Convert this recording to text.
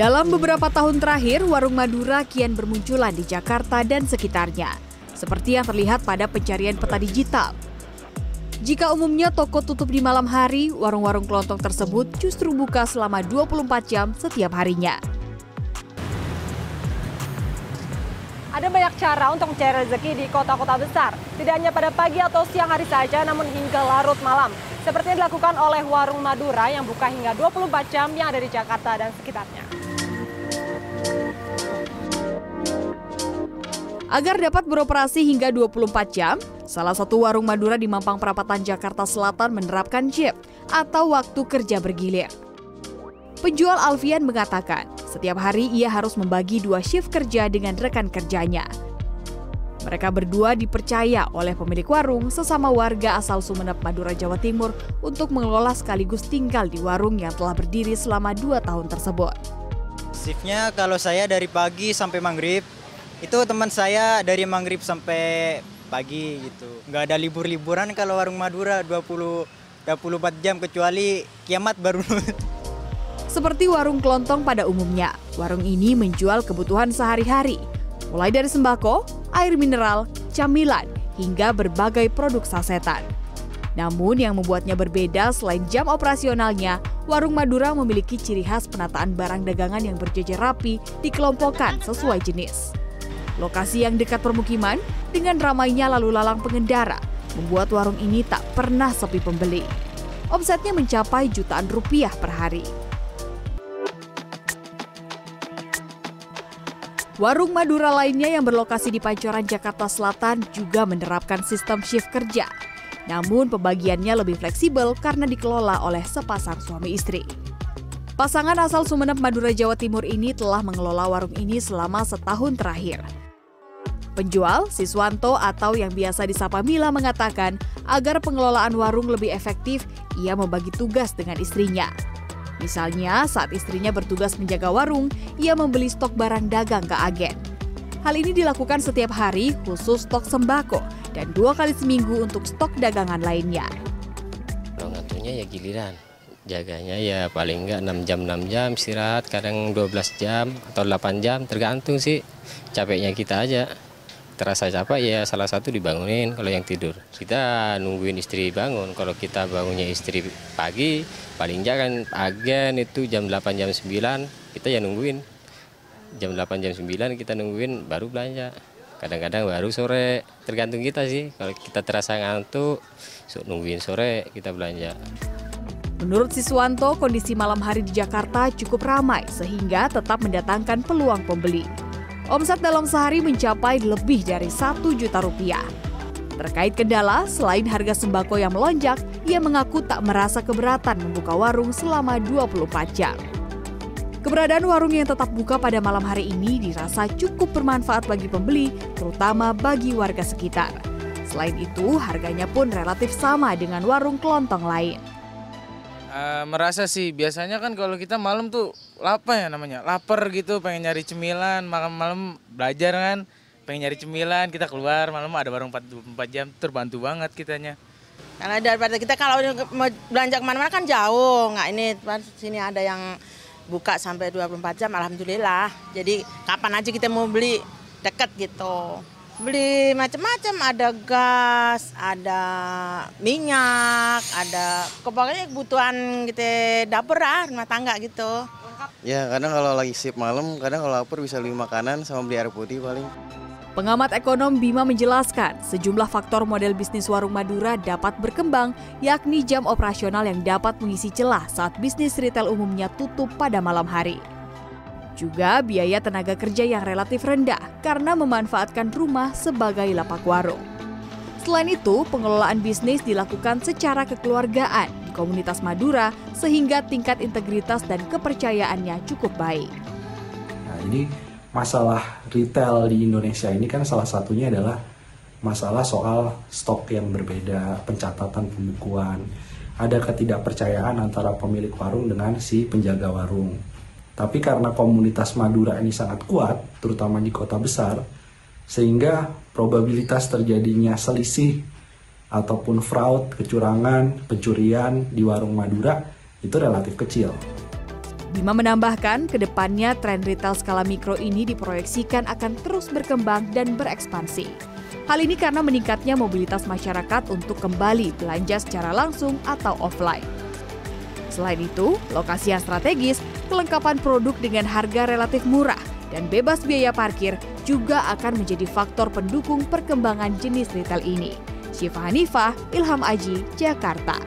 Dalam beberapa tahun terakhir, warung Madura kian bermunculan di Jakarta dan sekitarnya, seperti yang terlihat pada pencarian peta digital. Jika umumnya toko tutup di malam hari, warung-warung kelontong tersebut justru buka selama 24 jam setiap harinya. Ada banyak cara untuk mencari rezeki di kota-kota besar. Tidak hanya pada pagi atau siang hari saja, namun hingga larut malam. Seperti yang dilakukan oleh Warung Madura yang buka hingga 24 jam yang ada di Jakarta dan sekitarnya. Agar dapat beroperasi hingga 24 jam, salah satu warung Madura di Mampang Perapatan Jakarta Selatan menerapkan shift atau waktu kerja bergilir. Penjual Alfian mengatakan, setiap hari ia harus membagi dua shift kerja dengan rekan kerjanya. Mereka berdua dipercaya oleh pemilik warung sesama warga asal Sumeneb, Madura, Jawa Timur untuk mengelola sekaligus tinggal di warung yang telah berdiri selama dua tahun tersebut. Shiftnya kalau saya dari pagi sampai maghrib, itu teman saya dari maghrib sampai pagi gitu nggak ada libur-liburan kalau warung Madura 20 24 jam kecuali kiamat baru Seperti warung kelontong pada umumnya, warung ini menjual kebutuhan sehari-hari, mulai dari sembako, air mineral, camilan, hingga berbagai produk sasetan. Namun yang membuatnya berbeda selain jam operasionalnya, warung Madura memiliki ciri khas penataan barang dagangan yang berjejer rapi dikelompokkan sesuai jenis. Lokasi yang dekat permukiman dengan ramainya lalu lalang pengendara membuat warung ini tak pernah sepi pembeli. Omsetnya mencapai jutaan rupiah per hari. Warung Madura lainnya yang berlokasi di Pancoran, Jakarta Selatan juga menerapkan sistem shift kerja. Namun pembagiannya lebih fleksibel karena dikelola oleh sepasang suami istri. Pasangan asal Sumeneb, Madura, Jawa Timur ini telah mengelola warung ini selama setahun terakhir. Penjual, Siswanto atau yang biasa disapa Mila mengatakan, agar pengelolaan warung lebih efektif, ia membagi tugas dengan istrinya. Misalnya, saat istrinya bertugas menjaga warung, ia membeli stok barang dagang ke agen. Hal ini dilakukan setiap hari khusus stok sembako dan dua kali seminggu untuk stok dagangan lainnya. Kalau ngaturnya ya giliran, jaganya ya paling enggak 6 jam 6 jam istirahat, kadang 12 jam atau 8 jam tergantung sih capeknya kita aja terasa capek ya salah satu dibangunin kalau yang tidur. Kita nungguin istri bangun. Kalau kita bangunnya istri pagi paling jangan agen itu jam 8 jam 9 kita ya nungguin. Jam 8 jam 9 kita nungguin baru belanja. Kadang-kadang baru sore tergantung kita sih. Kalau kita terasa ngantuk so, nungguin sore kita belanja. Menurut Siswanto, kondisi malam hari di Jakarta cukup ramai sehingga tetap mendatangkan peluang pembeli. Omset dalam sehari mencapai lebih dari satu juta rupiah. Terkait kendala, selain harga sembako yang melonjak, ia mengaku tak merasa keberatan membuka warung selama 24 jam. Keberadaan warung yang tetap buka pada malam hari ini dirasa cukup bermanfaat bagi pembeli, terutama bagi warga sekitar. Selain itu, harganya pun relatif sama dengan warung kelontong lain. Uh, merasa sih biasanya kan kalau kita malam tuh lapar ya namanya? Lapar gitu pengen nyari cemilan malam malam belajar kan? Pengen nyari cemilan kita keluar malam ada warung 44 jam terbantu banget kitanya. Karena daripada kita kalau mau belanja ke mana-mana kan jauh. Nggak ini sini ada yang buka sampai 24 jam alhamdulillah. Jadi kapan aja kita mau beli deket gitu beli macam-macam ada gas ada minyak ada pokoknya kebutuhan gitu dapur lah rumah tangga gitu. Ya kadang kalau lagi sip malam kadang kalau lapar bisa beli makanan sama beli air putih paling. Pengamat ekonom Bima menjelaskan, sejumlah faktor model bisnis warung Madura dapat berkembang, yakni jam operasional yang dapat mengisi celah saat bisnis retail umumnya tutup pada malam hari. Juga biaya tenaga kerja yang relatif rendah karena memanfaatkan rumah sebagai lapak warung. Selain itu, pengelolaan bisnis dilakukan secara kekeluargaan di komunitas Madura sehingga tingkat integritas dan kepercayaannya cukup baik. Nah, ini masalah retail di Indonesia ini kan salah satunya adalah masalah soal stok yang berbeda, pencatatan pembukuan, ada ketidakpercayaan antara pemilik warung dengan si penjaga warung. Tapi karena komunitas Madura ini sangat kuat, terutama di kota besar, sehingga probabilitas terjadinya selisih ataupun fraud, kecurangan, pencurian di warung Madura itu relatif kecil. Bima menambahkan, ke depannya tren retail skala mikro ini diproyeksikan akan terus berkembang dan berekspansi. Hal ini karena meningkatnya mobilitas masyarakat untuk kembali belanja secara langsung atau offline. Selain itu, lokasi yang strategis, kelengkapan produk dengan harga relatif murah, dan bebas biaya parkir juga akan menjadi faktor pendukung perkembangan jenis retail ini. Syifa Hanifah, Ilham Aji, Jakarta.